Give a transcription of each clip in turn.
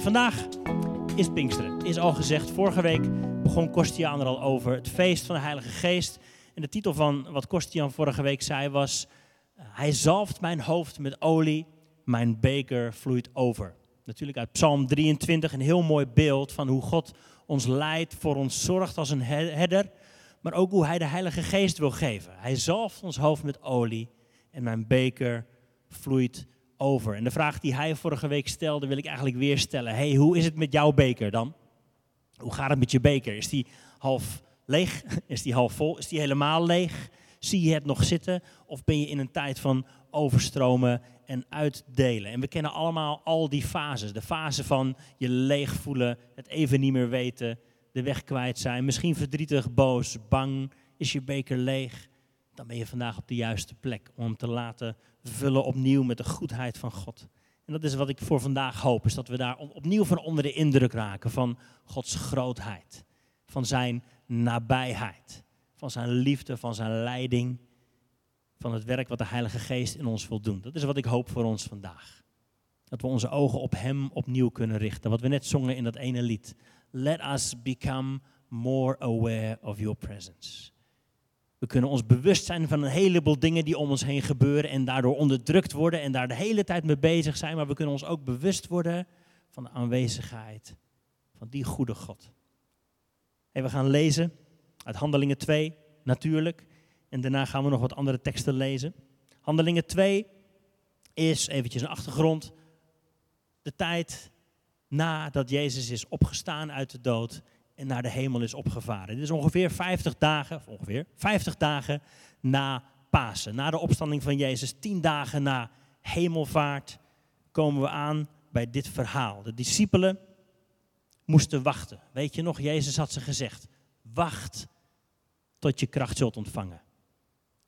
Vandaag is Pinksteren. Is al gezegd, vorige week begon Kostiaan er al over. Het feest van de Heilige Geest. En de titel van wat Kostiaan vorige week zei was... Hij zalft mijn hoofd met olie, mijn beker vloeit over. Natuurlijk uit Psalm 23 een heel mooi beeld van hoe God ons leidt, voor ons zorgt als een herder. Maar ook hoe hij de Heilige Geest wil geven. Hij zalft ons hoofd met olie en mijn beker vloeit over. En de vraag die hij vorige week stelde, wil ik eigenlijk weer stellen. hey, hoe is het met jouw beker dan? Hoe gaat het met je beker? Is die half leeg? Is die half vol? Is die helemaal leeg? Zie je het nog zitten? Of ben je in een tijd van overstromen en uitdelen? En we kennen allemaal al die fases. De fase van je leeg voelen, het even niet meer weten, de weg kwijt zijn. Misschien verdrietig, boos, bang. Is je beker leeg? Dan ben je vandaag op de juiste plek om te laten vullen opnieuw met de goedheid van God. En dat is wat ik voor vandaag hoop, is dat we daar opnieuw van onder de indruk raken van Gods grootheid, van zijn nabijheid, van zijn liefde, van zijn leiding, van het werk wat de Heilige Geest in ons wil doen. Dat is wat ik hoop voor ons vandaag. Dat we onze ogen op Hem opnieuw kunnen richten. Wat we net zongen in dat ene lied. Let us become more aware of your presence. We kunnen ons bewust zijn van een heleboel dingen die om ons heen gebeuren en daardoor onderdrukt worden en daar de hele tijd mee bezig zijn. Maar we kunnen ons ook bewust worden van de aanwezigheid van die goede God. we gaan lezen uit Handelingen 2, natuurlijk. En daarna gaan we nog wat andere teksten lezen. Handelingen 2 is, eventjes een achtergrond, de tijd nadat Jezus is opgestaan uit de dood naar de hemel is opgevaren. Dit is ongeveer 50 dagen, of ongeveer 50 dagen na Pasen. Na de opstanding van Jezus, 10 dagen na hemelvaart, komen we aan bij dit verhaal. De discipelen moesten wachten. Weet je nog, Jezus had ze gezegd: wacht tot je kracht zult ontvangen.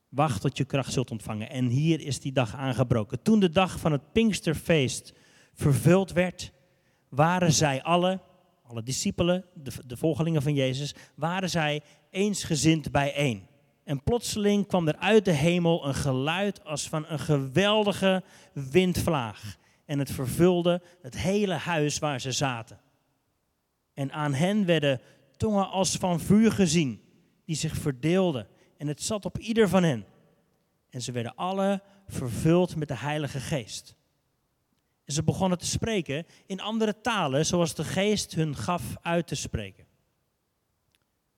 Wacht tot je kracht zult ontvangen. En hier is die dag aangebroken. Toen de dag van het Pinksterfeest vervuld werd, waren zij alle alle discipelen, de, volgelingen van Jezus, waren zij eensgezind bijeen. En plotseling kwam er uit de hemel een geluid als van een geweldige windvlaag. En het vervulde het hele huis waar ze zaten. En aan hen werden tongen als van vuur gezien, die zich verdeelden. En het zat op ieder van hen. En ze werden alle vervuld met de Heilige Geest. En ze begonnen te spreken in andere talen, zoals de geest hun gaf uit te spreken.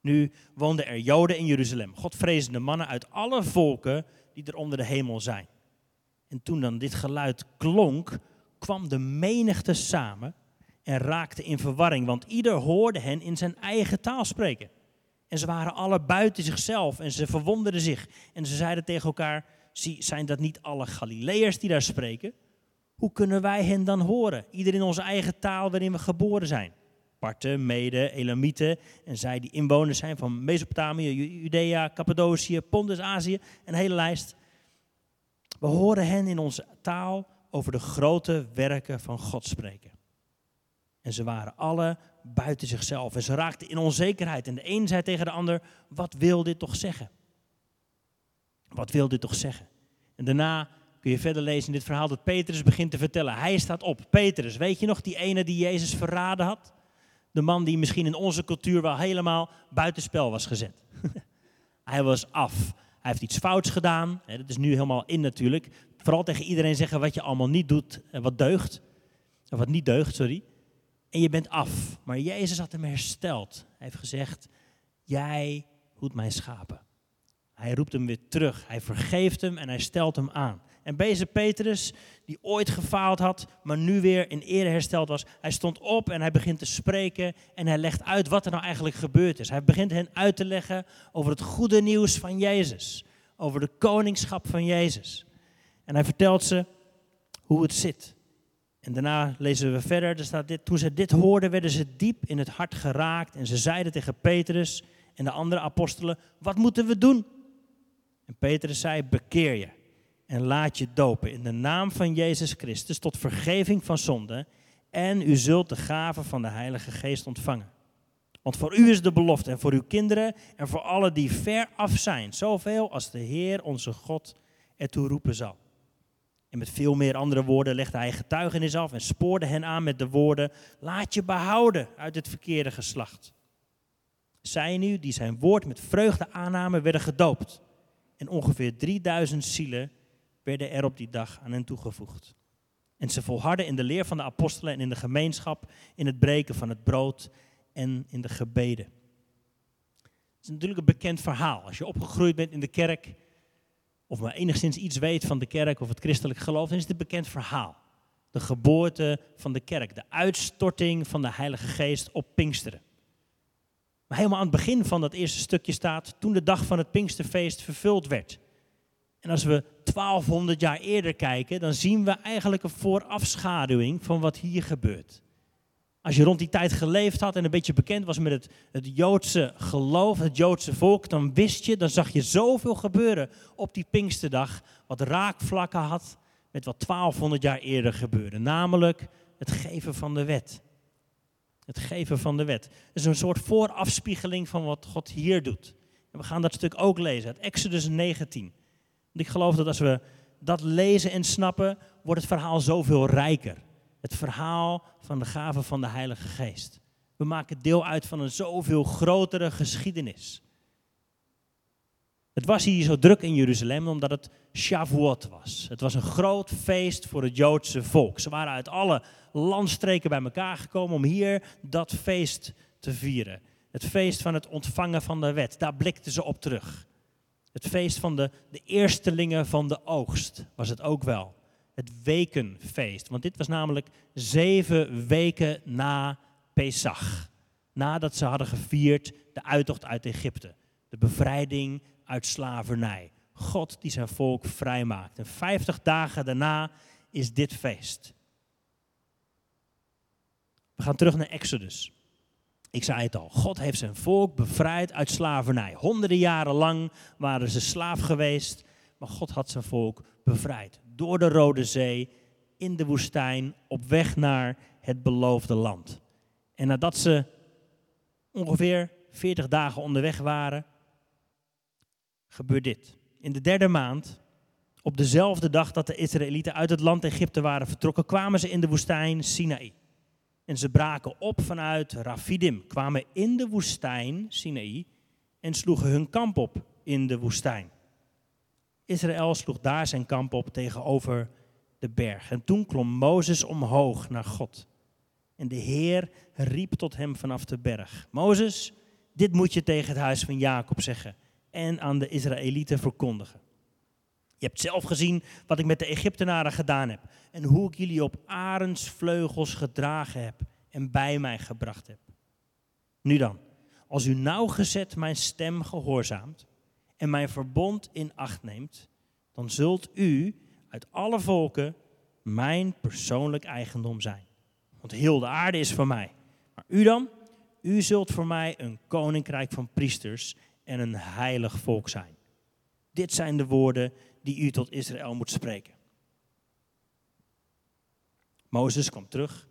Nu woonden er Joden in Jeruzalem, godvrezende mannen uit alle volken die er onder de hemel zijn. En toen dan dit geluid klonk, kwam de menigte samen en raakte in verwarring, want ieder hoorde hen in zijn eigen taal spreken. En ze waren alle buiten zichzelf en ze verwonderden zich. En ze zeiden tegen elkaar, zijn dat niet alle Galileërs die daar spreken? Hoe kunnen wij hen dan horen? Ieder in onze eigen taal waarin we geboren zijn. Parten, Mede, Elamieten en zij die inwoners zijn van Mesopotamië, Judea, Cappadocië, Pontus, Azië, een hele lijst. We horen hen in onze taal over de grote werken van God spreken. En ze waren alle buiten zichzelf en ze raakten in onzekerheid. En de een zei tegen de ander, wat wil dit toch zeggen? Wat wil dit toch zeggen? En daarna kun je verder lezen in dit verhaal dat Petrus begint te vertellen. Hij staat op. Petrus, weet je nog die ene die Jezus verraden had? De man die misschien in onze cultuur wel helemaal buitenspel was gezet. hij was af. Hij heeft iets fouts gedaan. Dat is nu helemaal in natuurlijk. Vooral tegen iedereen zeggen wat je allemaal niet doet, wat deugt. Of wat niet deugt, sorry. En je bent af. Maar Jezus had hem hersteld. Hij heeft gezegd, jij hoedt mijn schapen. Hij roept hem weer terug. Hij vergeeft hem en hij stelt hem aan. En deze Petrus, die ooit gefaald had, maar nu weer in ere hersteld was, hij stond op en hij begint te spreken en hij legt uit wat er nou eigenlijk gebeurd is. Hij begint hen uit te leggen over het goede nieuws van Jezus, over de koningschap van Jezus. En hij vertelt ze hoe het zit. En daarna lezen we verder, er staat dit, toen ze dit hoorden, werden ze diep in het hart geraakt en ze zeiden tegen Petrus en de andere apostelen, wat moeten we doen? En Petrus zei, bekeer je en laat je dopen in de naam van Jezus Christus tot vergeving van zonde en u zult de gave van de Heilige Geest ontvangen. Want voor u is de belofte en voor uw kinderen en voor alle die ver af zijn, zoveel als de Heer onze God ertoe roepen zal. En met veel meer andere woorden legde hij getuigenis af en spoorde hen aan met de woorden: Laat je behouden uit het verkeerde geslacht. Zij nu, die zijn woord met vreugde aannamen, werden gedoopt. En ongeveer 3000 zielen werden er op die dag aan hen toegevoegd. En ze volharden in de leer van de apostelen en in de gemeenschap, in het breken van het brood en in de gebeden. Het is natuurlijk een bekend verhaal. Als je opgegroeid bent in de kerk, of maar enigszins iets weet van de kerk of het christelijk geloof, dan is het een bekend verhaal. De geboorte van de kerk, de uitstorting van de Heilige Geest op Pinksteren. Maar helemaal aan het begin van dat eerste stukje staat, toen de dag van het Pinksterfeest vervuld werd. En als we 1200 jaar eerder kijken, dan zien we eigenlijk een voorafschaduwing van wat hier gebeurt. Als je rond die tijd geleefd had en een beetje bekend was met het, het Joodse geloof, het Joodse volk, dan wist je, dan zag je zoveel gebeuren op die Pinksterdag, wat raakvlakken had met wat 1200 jaar eerder gebeurde. Namelijk het geven van de wet. Het geven van de wet. Het is een soort voorafspiegeling van wat God hier doet. En we gaan dat stuk ook lezen uit Exodus 19. Ik geloof dat als we dat lezen en snappen, wordt het verhaal zoveel rijker. Het verhaal van de gave van de Heilige Geest. We maken deel uit van een zoveel grotere geschiedenis. Het was hier zo druk in Jeruzalem omdat het Shavuot was. Het was een groot feest voor het Joodse volk. Ze waren uit alle landstreken bij elkaar gekomen om hier dat feest te vieren. Het feest van het ontvangen van de wet. Daar blikten ze op terug. Het feest van de, de eerstelingen van de oogst was het ook wel. Het wekenfeest. Want dit was namelijk zeven weken na Pesach. Nadat ze hadden gevierd de uittocht uit Egypte. De bevrijding uit slavernij. God die zijn volk vrijmaakt. En vijftig dagen daarna is dit feest. We gaan terug naar Exodus. Ik zei het al, God heeft zijn volk bevrijd uit slavernij. Honderden jaren lang waren ze slaaf geweest, maar God had zijn volk bevrijd. Door de Rode Zee, in de woestijn, op weg naar het beloofde land. En nadat ze ongeveer 40 dagen onderweg waren, gebeurt dit. In de derde maand, op dezelfde dag dat de Israëlieten uit het land Egypte waren vertrokken, kwamen ze in de woestijn Sinaï. En ze braken op vanuit Rafidim, kwamen in de woestijn Sinaï en sloegen hun kamp op in de woestijn. Israël sloeg daar zijn kamp op tegenover de berg. En toen klom Mozes omhoog naar God. En de Heer riep tot hem vanaf de berg: Mozes, dit moet je tegen het huis van Jacob zeggen en aan de Israëlieten verkondigen. Je hebt zelf gezien wat ik met de Egyptenaren gedaan heb en hoe ik jullie op arendsvleugels gedragen heb en bij mij gebracht heb. Nu dan, als u nauwgezet mijn stem gehoorzaamt en mijn verbond in acht neemt, dan zult u uit alle volken mijn persoonlijk eigendom zijn. Want heel de aarde is van mij. Maar u dan? U zult voor mij een koninkrijk van priesters en een heilig volk zijn. Dit zijn de woorden die u tot Israël moet spreken. Mozes kwam terug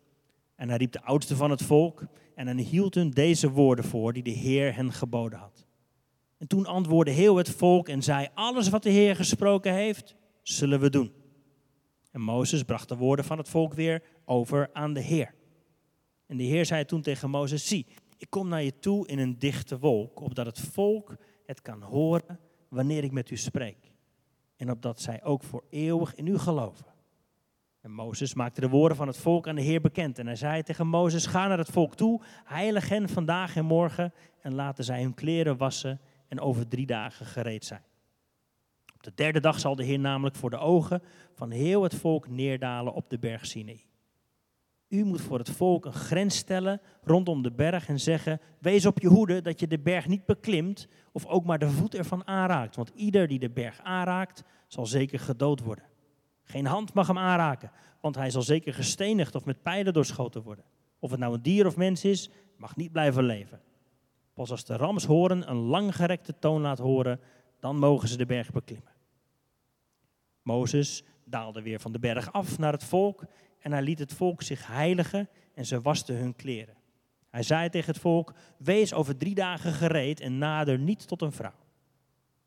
en hij riep de oudsten van het volk en hij hield hun deze woorden voor die de Heer hen geboden had. En toen antwoordde heel het volk en zei, alles wat de Heer gesproken heeft, zullen we doen. En Mozes bracht de woorden van het volk weer over aan de Heer. En de Heer zei toen tegen Mozes, zie, ik kom naar je toe in een dichte wolk, opdat het volk het kan horen wanneer ik met u spreek. En opdat zij ook voor eeuwig in u geloven. En Mozes maakte de woorden van het volk aan de Heer bekend. En hij zei tegen Mozes, ga naar het volk toe, heilig hen vandaag en morgen. En laten zij hun kleren wassen en over drie dagen gereed zijn. Op de derde dag zal de Heer namelijk voor de ogen van heel het volk neerdalen op de berg Sinai. U moet voor het volk een grens stellen rondom de berg en zeggen: Wees op je hoede dat je de berg niet beklimt of ook maar de voet ervan aanraakt. Want ieder die de berg aanraakt, zal zeker gedood worden. Geen hand mag hem aanraken, want hij zal zeker gestenigd of met pijlen doorschoten worden. Of het nou een dier of mens is, mag niet blijven leven. Pas als de ramshoren een langgerekte toon laat horen, dan mogen ze de berg beklimmen. Mozes daalde weer van de berg af naar het volk en hij liet het volk zich heiligen en ze wasten hun kleren. Hij zei tegen het volk, wees over drie dagen gereed en nader niet tot een vrouw.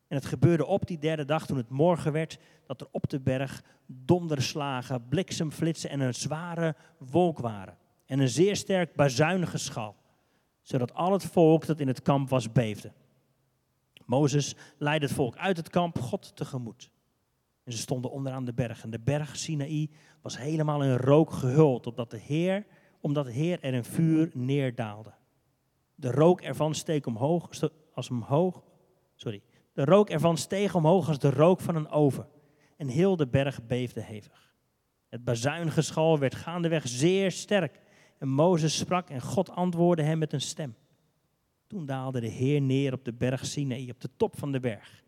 En het gebeurde op die derde dag, toen het morgen werd, dat er op de berg donderslagen, bliksemflitsen en een zware wolk waren. En een zeer sterk bazuingeschal, zodat al het volk dat in het kamp was beefde. Mozes leidde het volk uit het kamp God tegemoet. En ze stonden onderaan de berg. En de berg Sinaï was helemaal in rook gehuld, omdat de Heer, omdat de Heer er een vuur neerdaalde. De rook ervan steek omhoog, als omhoog, sorry. De rook ervan steeg omhoog als de rook van een oven. En heel de berg beefde hevig. Het bazuingeschal werd gaandeweg zeer sterk. En Mozes sprak en God antwoordde hem met een stem. Toen daalde de Heer neer op de berg Sinaï, op de top van de berg.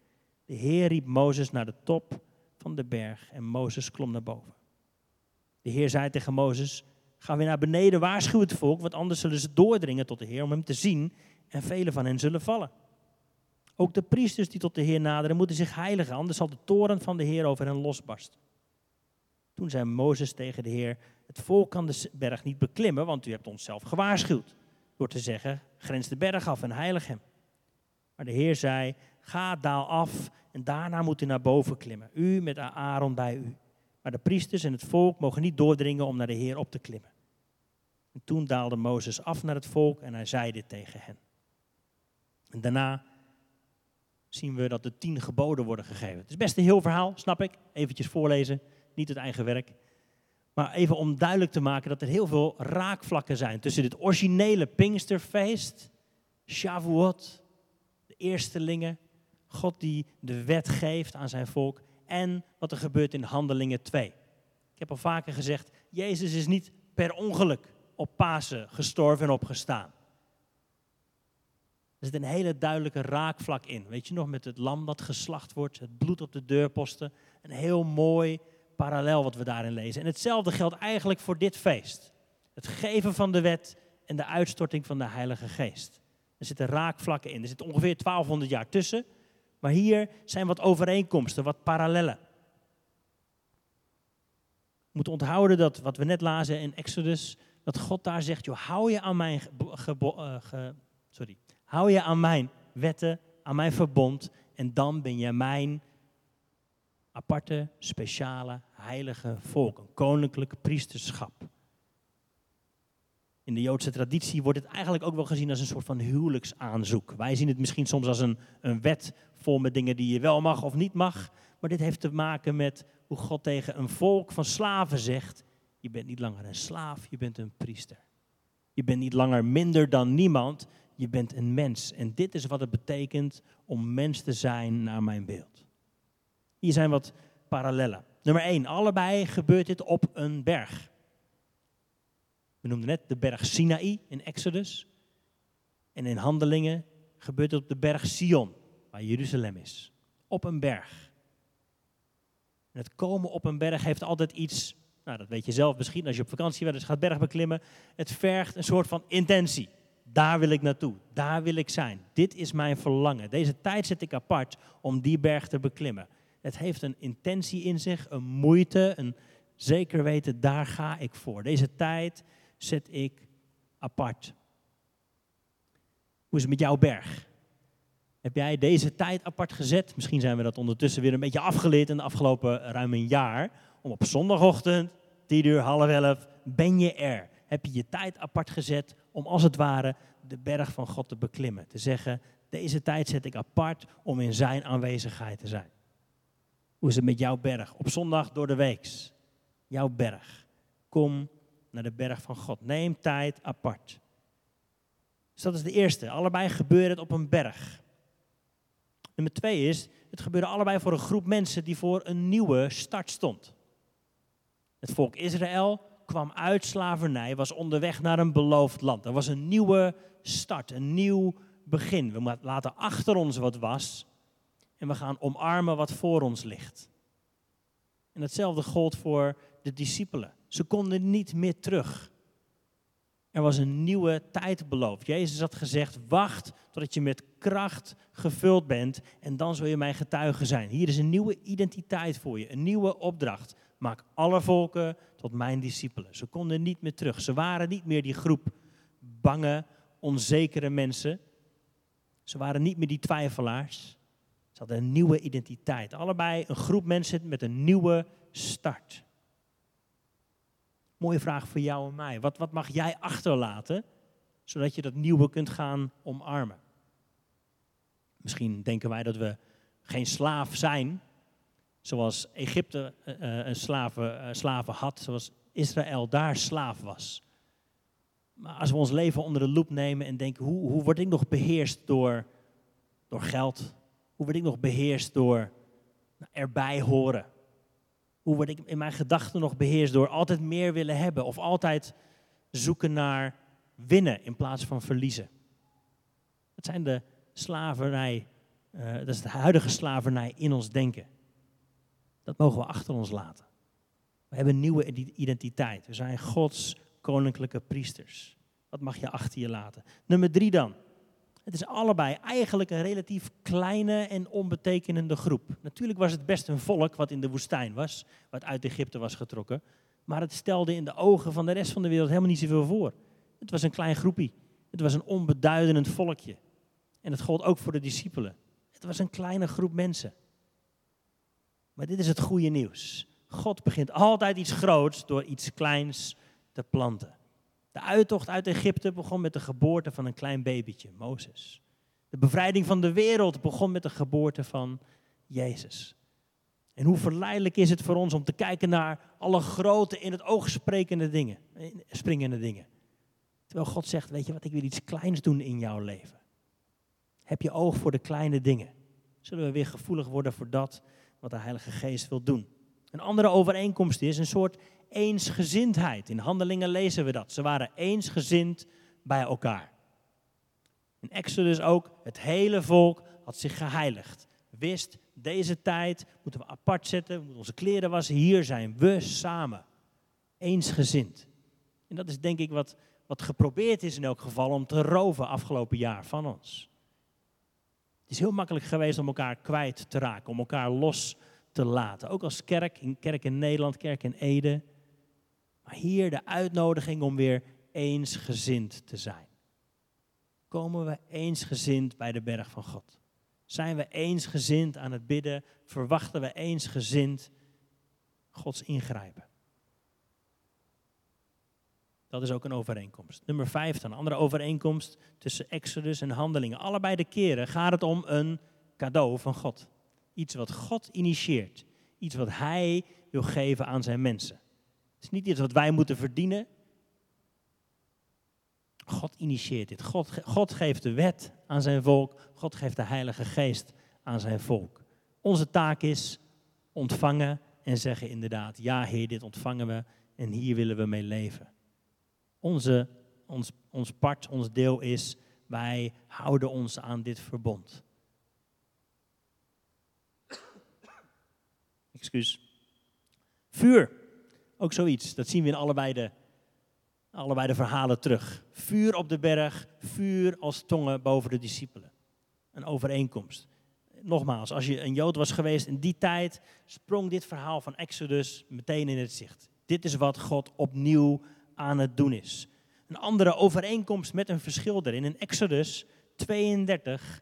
De Heer riep Mozes naar de top van de berg en Mozes klom naar boven. De Heer zei tegen Mozes, ga weer naar beneden, waarschuw het volk, want anders zullen ze doordringen tot de Heer om hem te zien en velen van hen zullen vallen. Ook de priesters die tot de Heer naderen moeten zich heiligen, anders zal de toren van de Heer over hen losbarsten. Toen zei Mozes tegen de Heer, het volk kan de berg niet beklimmen, want u hebt ons zelf gewaarschuwd. Door te zeggen, grens de berg af en heilig hem. Maar de Heer zei, ga daal af en daarna moet u naar boven klimmen. U met Aaron bij u. Maar de priesters en het volk mogen niet doordringen om naar de Heer op te klimmen. En toen daalde Mozes af naar het volk en hij zei dit tegen hen. En daarna zien we dat de tien geboden worden gegeven. Het is best een heel verhaal, snap ik. Eventjes voorlezen, niet het eigen werk. Maar even om duidelijk te maken dat er heel veel raakvlakken zijn tussen dit originele Pinksterfeest, Shavuot, de eerstelingen, God die de wet geeft aan zijn volk en wat er gebeurt in Handelingen 2. Ik heb al vaker gezegd, Jezus is niet per ongeluk op Pasen gestorven en opgestaan. Er zit een hele duidelijke raakvlak in. Weet je nog, met het lam dat geslacht wordt, het bloed op de deurposten. Een heel mooi parallel wat we daarin lezen. En hetzelfde geldt eigenlijk voor dit feest. Het geven van de wet en de uitstorting van de Heilige Geest. Er zitten raakvlakken in. Er zit ongeveer 1200 jaar tussen. Maar hier zijn wat overeenkomsten, wat parallellen. We moeten onthouden dat wat we net lazen in Exodus, dat God daar zegt, hou je aan mijn, uh, sorry, hou je aan mijn wetten, aan mijn verbond en dan ben je mijn aparte, speciale, heilige volk, een koninklijk priesterschap. In de Joodse traditie wordt het eigenlijk ook wel gezien als een soort van huwelijksaanzoek. Wij zien het misschien soms als een, een wet vol met dingen die je wel mag of niet mag. Maar dit heeft te maken met hoe God tegen een volk van slaven zegt: Je bent niet langer een slaaf, je bent een priester. Je bent niet langer minder dan niemand, je bent een mens. En dit is wat het betekent om mens te zijn naar mijn beeld. Hier zijn wat parallellen. Nummer 1, allebei gebeurt dit op een berg. We noemden net de berg Sinaï in Exodus. En in Handelingen gebeurt het op de berg Sion, waar Jeruzalem is. Op een berg. Het komen op een berg heeft altijd iets, nou dat weet je zelf misschien als je op vakantie bent, dus gaat berg beklimmen. Het vergt een soort van intentie. Daar wil ik naartoe, daar wil ik zijn. Dit is mijn verlangen. Deze tijd zet ik apart om die berg te beklimmen. Het heeft een intentie in zich, een moeite, een zeker weten, daar ga ik voor. Deze tijd zet ik apart. Hoe is het met jouw berg? Heb jij deze tijd apart gezet? Misschien zijn we dat ondertussen weer een beetje afgeleerd in de afgelopen ruim een jaar. Om op zondagochtend, tien uur, half elf, ben je er. Heb je je tijd apart gezet om als het ware de berg van God te beklimmen. Te zeggen, deze tijd zet ik apart om in zijn aanwezigheid te zijn. Hoe is het met jouw berg? Op zondag door de weeks. Jouw berg. Kom naar de berg van God. Neem tijd apart. Dus dat is de eerste. Allebei gebeurt het op een berg. Nummer twee is, het gebeurde allebei voor een groep mensen die voor een nieuwe start stond. Het volk Israël kwam uit slavernij, was onderweg naar een beloofd land. Er was een nieuwe start, een nieuw begin. We laten achter ons wat was en we gaan omarmen wat voor ons ligt. En hetzelfde gold voor de discipelen. Ze konden niet meer terug. Er was een nieuwe tijd beloofd. Jezus had gezegd: Wacht totdat je met kracht gevuld bent en dan zul je mijn getuige zijn. Hier is een nieuwe identiteit voor je, een nieuwe opdracht. Maak alle volken tot mijn discipelen. Ze konden niet meer terug. Ze waren niet meer die groep bange, onzekere mensen. Ze waren niet meer die twijfelaars. Ze hadden een nieuwe identiteit. Allebei een groep mensen met een nieuwe start. Mooie vraag voor jou en mij. Wat, wat mag jij achterlaten, zodat je dat nieuwe kunt gaan omarmen? Misschien denken wij dat we geen slaaf zijn, zoals Egypte uh, een slaven, uh, slaven had, zoals Israël daar slaaf was. Maar als we ons leven onder de loep nemen en denken, hoe, hoe word ik nog beheerst door, door geld? Hoe word ik nog beheerst door nou, erbij horen? Hoe word ik in mijn gedachten nog beheerst door altijd meer willen hebben of altijd zoeken naar winnen in plaats van verliezen? Dat zijn de slavernij, uh, dat is de huidige slavernij in ons denken. Dat mogen we achter ons laten. We hebben een nieuwe identiteit. We zijn Gods koninklijke priesters. Wat mag je achter je laten? Nummer drie dan. Het is allebei eigenlijk een relatief kleine en onbetekenende groep. Natuurlijk was het best een volk wat in de woestijn was, wat uit Egypte was getrokken. Maar het stelde in de ogen van de rest van de wereld helemaal niet zoveel voor. Het was een klein groepje. Het was een onbeduidend volkje. En het gold ook voor de discipelen. Het was een kleine groep mensen. Maar dit is het goede nieuws. God begint altijd iets groots door iets kleins te planten. De uittocht uit Egypte begon met de geboorte van een klein babytje, Mozes. De bevrijding van de wereld begon met de geboorte van Jezus. En hoe verleidelijk is het voor ons om te kijken naar alle grote, in het oog sprekende dingen, springende dingen. Terwijl God zegt, weet je wat, ik wil iets kleins doen in jouw leven. Heb je oog voor de kleine dingen. Zullen we weer gevoelig worden voor dat wat de Heilige Geest wil doen. Een andere overeenkomst is een soort eensgezindheid. In handelingen lezen we dat. Ze waren eensgezind bij elkaar. In Exodus ook, het hele volk had zich geheiligd. Wist, deze tijd moeten we apart zetten, we moeten onze kleren wassen. Hier zijn we samen. Eensgezind. En dat is denk ik wat, wat geprobeerd is in elk geval om te roven afgelopen jaar van ons. Het is heel makkelijk geweest om elkaar kwijt te raken, om elkaar los te laten. Ook als kerk, in kerk in Nederland, kerk in Ede. Maar hier de uitnodiging om weer eensgezind te zijn. Komen we eensgezind bij de berg van God? Zijn we eensgezind aan het bidden? Verwachten we eensgezind Gods ingrijpen? Dat is ook een overeenkomst. Nummer vijf een andere overeenkomst tussen Exodus en handelingen. Allebei de keren gaat het om een cadeau van God. Iets wat God initieert. Iets wat Hij wil geven aan zijn mensen. Het is niet iets wat wij moeten verdienen. God initieert dit. God, God geeft de wet aan zijn volk. God geeft de Heilige Geest aan zijn volk. Onze taak is ontvangen en zeggen inderdaad, ja Heer, dit ontvangen we en hier willen we mee leven. Onze, ons, ons part, ons deel is, wij houden ons aan dit verbond. Excuus. Vuur. Ook zoiets. Dat zien we in allebei de, allebei de verhalen terug. Vuur op de berg, vuur als tongen boven de discipelen. Een overeenkomst. Nogmaals, als je een Jood was geweest in die tijd, sprong dit verhaal van Exodus meteen in het zicht. Dit is wat God opnieuw aan het doen is. Een andere overeenkomst met een verschil erin. In Exodus 32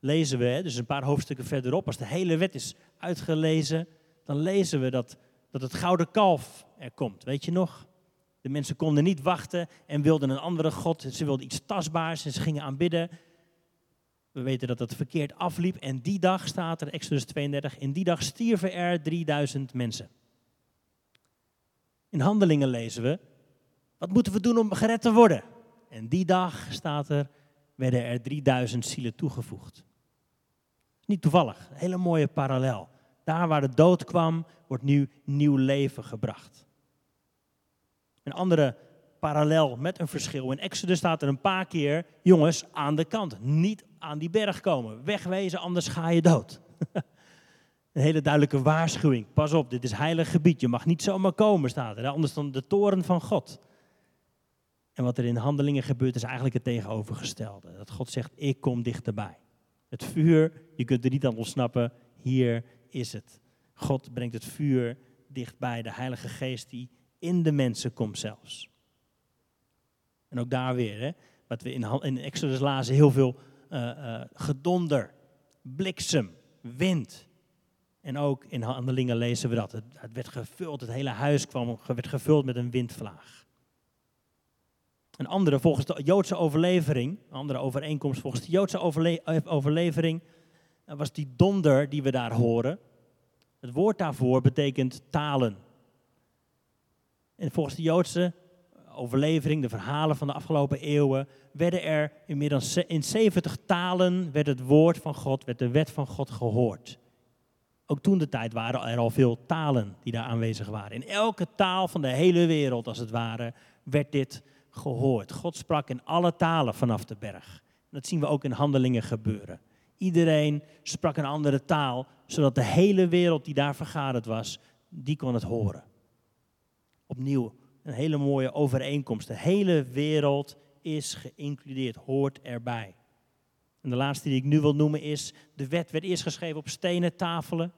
lezen we, dus een paar hoofdstukken verderop, als de hele wet is uitgelezen, dan lezen we dat, dat het gouden kalf er komt. Weet je nog? De mensen konden niet wachten en wilden een andere God. Ze wilden iets tastbaars en ze gingen aanbidden. We weten dat dat verkeerd afliep. En die dag staat er, Exodus 32, in die dag stierven er 3000 mensen. In handelingen lezen we, wat moeten we doen om gered te worden? En die dag staat er, werden er 3000 zielen toegevoegd. Niet toevallig, een hele mooie parallel. Daar waar de dood kwam, wordt nu nieuw leven gebracht. Een andere parallel met een verschil. In Exodus staat er een paar keer, jongens, aan de kant. Niet aan die berg komen. Wegwezen, anders ga je dood. een hele duidelijke waarschuwing. Pas op, dit is heilig gebied. Je mag niet zomaar komen, staat er. Anders dan de toren van God. En wat er in handelingen gebeurt, is eigenlijk het tegenovergestelde. Dat God zegt, ik kom dichterbij. Het vuur, je kunt er niet aan ontsnappen. Hier is het. God brengt het vuur dichtbij, de Heilige Geest die in de mensen komt zelfs. En ook daar weer, hè, wat we in, in Exodus lazen, heel veel uh, uh, gedonder, bliksem, wind. En ook in handelingen lezen we dat. Het, het werd gevuld, het hele huis kwam, werd gevuld met een windvlaag. Een andere, volgens de Joodse overlevering, een andere overeenkomst volgens de Joodse overlevering, was die donder die we daar horen. Het woord daarvoor betekent talen. En volgens de Joodse overlevering, de verhalen van de afgelopen eeuwen, werden er inmiddels in 70 talen werd het woord van God, werd de wet van God gehoord. Ook toen de tijd waren er al veel talen die daar aanwezig waren. In elke taal van de hele wereld, als het ware, werd dit gehoord. God sprak in alle talen vanaf de berg. Dat zien we ook in handelingen gebeuren. Iedereen sprak een andere taal, zodat de hele wereld die daar vergaderd was, die kon het horen. Opnieuw een hele mooie overeenkomst. De hele wereld is geïncludeerd, hoort erbij. En de laatste die ik nu wil noemen is, de wet werd eerst geschreven op stenen tafelen.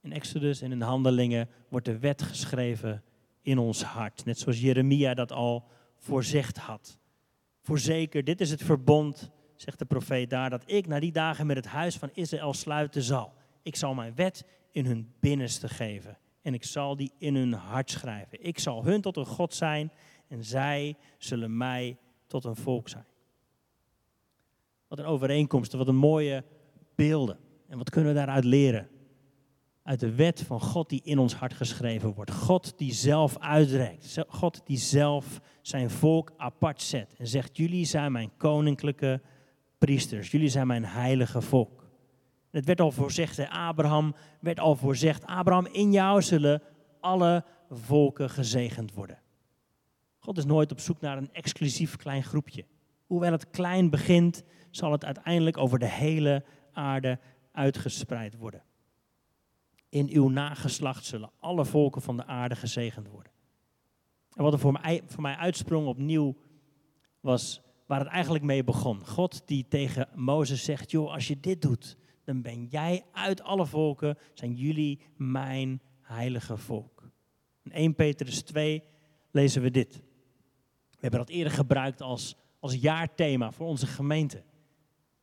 In Exodus en in de handelingen wordt de wet geschreven in ons hart. Net zoals Jeremia dat al voorzegd had. Voorzeker, dit is het verbond, zegt de profeet daar, dat ik na die dagen met het huis van Israël sluiten zal. Ik zal mijn wet in hun binnenste geven en ik zal die in hun hart schrijven. Ik zal hun tot een God zijn en zij zullen mij tot een volk zijn. Wat een overeenkomst, wat een mooie beelden. En wat kunnen we daaruit leren? Uit de wet van God die in ons hart geschreven wordt. God die zelf uitreikt. God die zelf zijn volk apart zet. En zegt, jullie zijn mijn koninklijke priesters. Jullie zijn mijn heilige volk. Het werd al voorzegd, Abraham werd al voorzegd, Abraham, in jou zullen alle volken gezegend worden. God is nooit op zoek naar een exclusief klein groepje. Hoewel het klein begint, zal het uiteindelijk over de hele aarde uitgespreid worden. In uw nageslacht zullen alle volken van de aarde gezegend worden. En wat er voor mij, voor mij uitsprong opnieuw was waar het eigenlijk mee begon. God die tegen Mozes zegt, joh, als je dit doet, dan ben jij uit alle volken, zijn jullie mijn heilige volk. In 1 Petrus 2 lezen we dit. We hebben dat eerder gebruikt als, als jaarthema voor onze gemeente.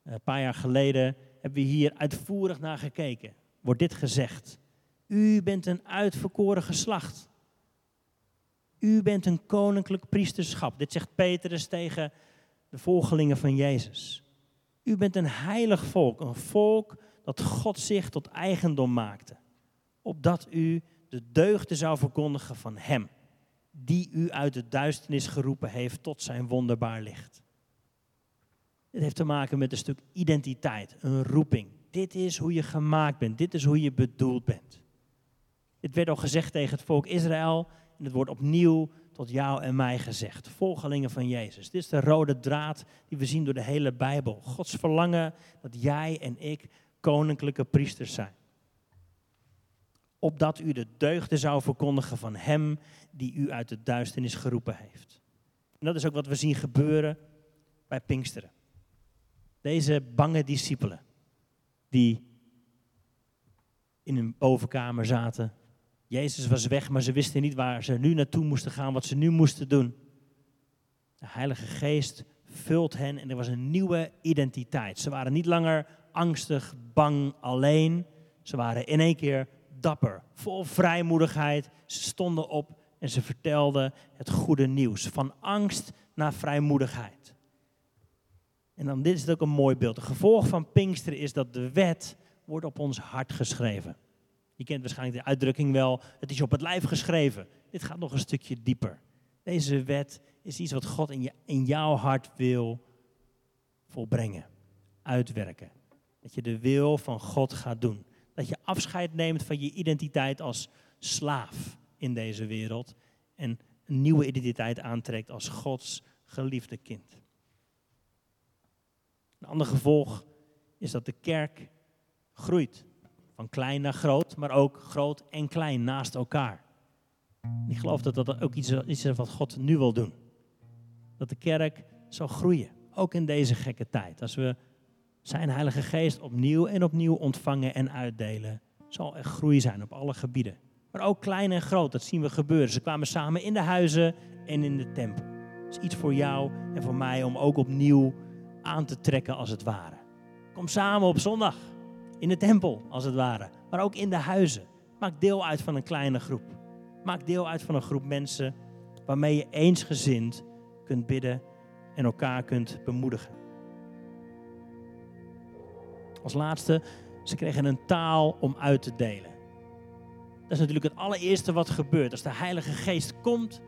Een paar jaar geleden hebben we hier uitvoerig naar gekeken. Wordt dit gezegd. U bent een uitverkoren geslacht. U bent een koninklijk priesterschap. Dit zegt Petrus tegen de volgelingen van Jezus. U bent een heilig volk, een volk dat God zich tot eigendom maakte, opdat u de deugden zou verkondigen van Hem, die u uit de duisternis geroepen heeft tot zijn wonderbaar licht. Dit heeft te maken met een stuk identiteit, een roeping. Dit is hoe je gemaakt bent, dit is hoe je bedoeld bent. Dit werd al gezegd tegen het volk Israël en het wordt opnieuw tot jou en mij gezegd. Volgelingen van Jezus. Dit is de rode draad die we zien door de hele Bijbel. Gods verlangen dat jij en ik koninklijke priesters zijn. Opdat u de deugden zou verkondigen van Hem die u uit de duisternis geroepen heeft. En dat is ook wat we zien gebeuren bij Pinksteren. Deze bange discipelen die in een bovenkamer zaten Jezus was weg, maar ze wisten niet waar ze nu naartoe moesten gaan, wat ze nu moesten doen. De Heilige Geest vult hen en er was een nieuwe identiteit. Ze waren niet langer angstig, bang, alleen. Ze waren in één keer dapper, vol vrijmoedigheid. Ze stonden op en ze vertelden het goede nieuws. Van angst naar vrijmoedigheid. En dan dit is ook een mooi beeld. Het gevolg van Pinksteren is dat de wet wordt op ons hart geschreven. Je kent waarschijnlijk de uitdrukking wel, het is op het lijf geschreven. Dit gaat nog een stukje dieper. Deze wet is iets wat God in, je, in jouw hart wil volbrengen, uitwerken. Dat je de wil van God gaat doen. Dat je afscheid neemt van je identiteit als slaaf in deze wereld en een nieuwe identiteit aantrekt als Gods geliefde kind. Een ander gevolg is dat de kerk groeit. Van klein naar groot, maar ook groot en klein naast elkaar. Ik geloof dat dat ook iets is wat God nu wil doen. Dat de kerk zal groeien, ook in deze gekke tijd. Als we zijn Heilige Geest opnieuw en opnieuw ontvangen en uitdelen, zal er groei zijn op alle gebieden. Maar ook klein en groot, dat zien we gebeuren. Ze kwamen samen in de huizen en in de tempel. Het is iets voor jou en voor mij om ook opnieuw aan te trekken als het ware. Kom samen op zondag In de tempel, als het ware. Maar ook in de huizen. Maak deel uit van een kleine groep. Maak deel uit van een groep mensen waarmee je eensgezind kunt bidden en elkaar kunt bemoedigen. Als laatste, ze kregen een taal om uit te delen. Dat is natuurlijk het allereerste wat gebeurt. Als de Heilige Geest komt,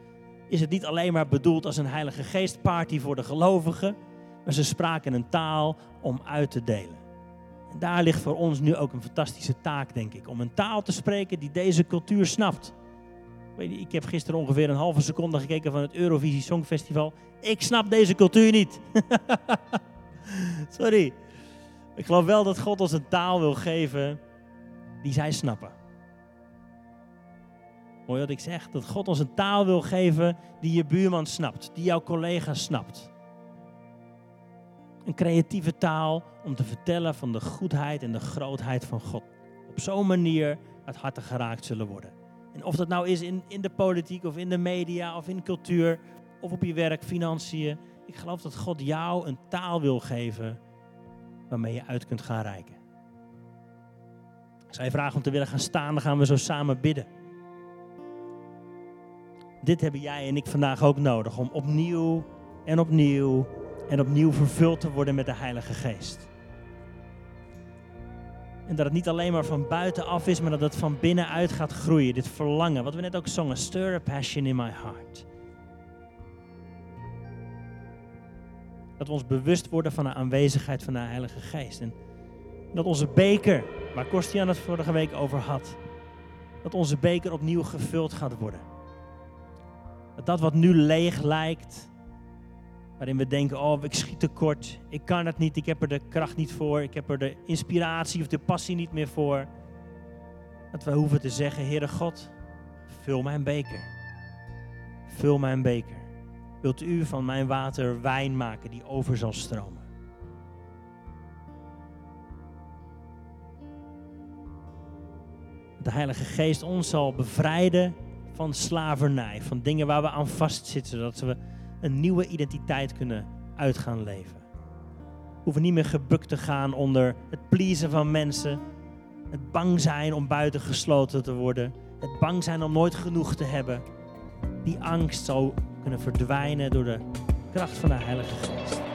is het niet alleen maar bedoeld als een Heilige Geestparty voor de gelovigen, maar ze spraken een taal om uit te delen. Daar ligt voor ons nu ook een fantastische taak, denk ik, om een taal te spreken die deze cultuur snapt. Ik heb gisteren ongeveer een halve seconde gekeken van het Eurovisie Songfestival. Ik snap deze cultuur niet. Sorry. Ik geloof wel dat God ons een taal wil geven die zij snappen. Mooi wat ik zeg, dat God ons een taal wil geven die je buurman snapt, die jouw collega snapt. Een creatieve taal om te vertellen van de goedheid en de grootheid van God. Op zo'n manier dat harten geraakt zullen worden. En of dat nou is in, in de politiek of in de media of in cultuur of op je werk, financiën. Ik geloof dat God jou een taal wil geven waarmee je uit kunt gaan reiken. Je vragen om te willen gaan staan, dan gaan we zo samen bidden. Dit hebben jij en ik vandaag ook nodig om opnieuw en opnieuw en opnieuw vervuld te worden met de Heilige Geest. En dat het niet alleen maar van buitenaf is, maar dat het van binnenuit gaat groeien. Dit verlangen, wat we net ook zongen, stir a passion in my heart. Dat we ons bewust worden van de aanwezigheid van de Heilige Geest. En dat onze beker, waar Kostian het vorige week over had, dat onze beker opnieuw gevuld gaat worden. Dat dat wat nu leeg lijkt, waarin we denken, oh ik schiet tekort, ik kan het niet, ik heb er de kracht niet voor, ik heb er de inspiratie of de passie niet meer voor. Dat we hoeven te zeggen, Heere God, vul mijn beker. Vul mijn beker. Wilt u van mijn water wijn maken die over zal stromen? De Heilige Geest ons zal bevrijden van slavernij, van dingen waar we aan vastzitten, zodat we een nieuwe identiteit kunnen uitgaan leven. We hoeven niet meer gebukt te gaan onder het pleasen van mensen, het bang zijn om buitengesloten te worden, het bang zijn om nooit genoeg te hebben. Die angst zal kunnen verdwijnen door de kracht van de Heilige Geest.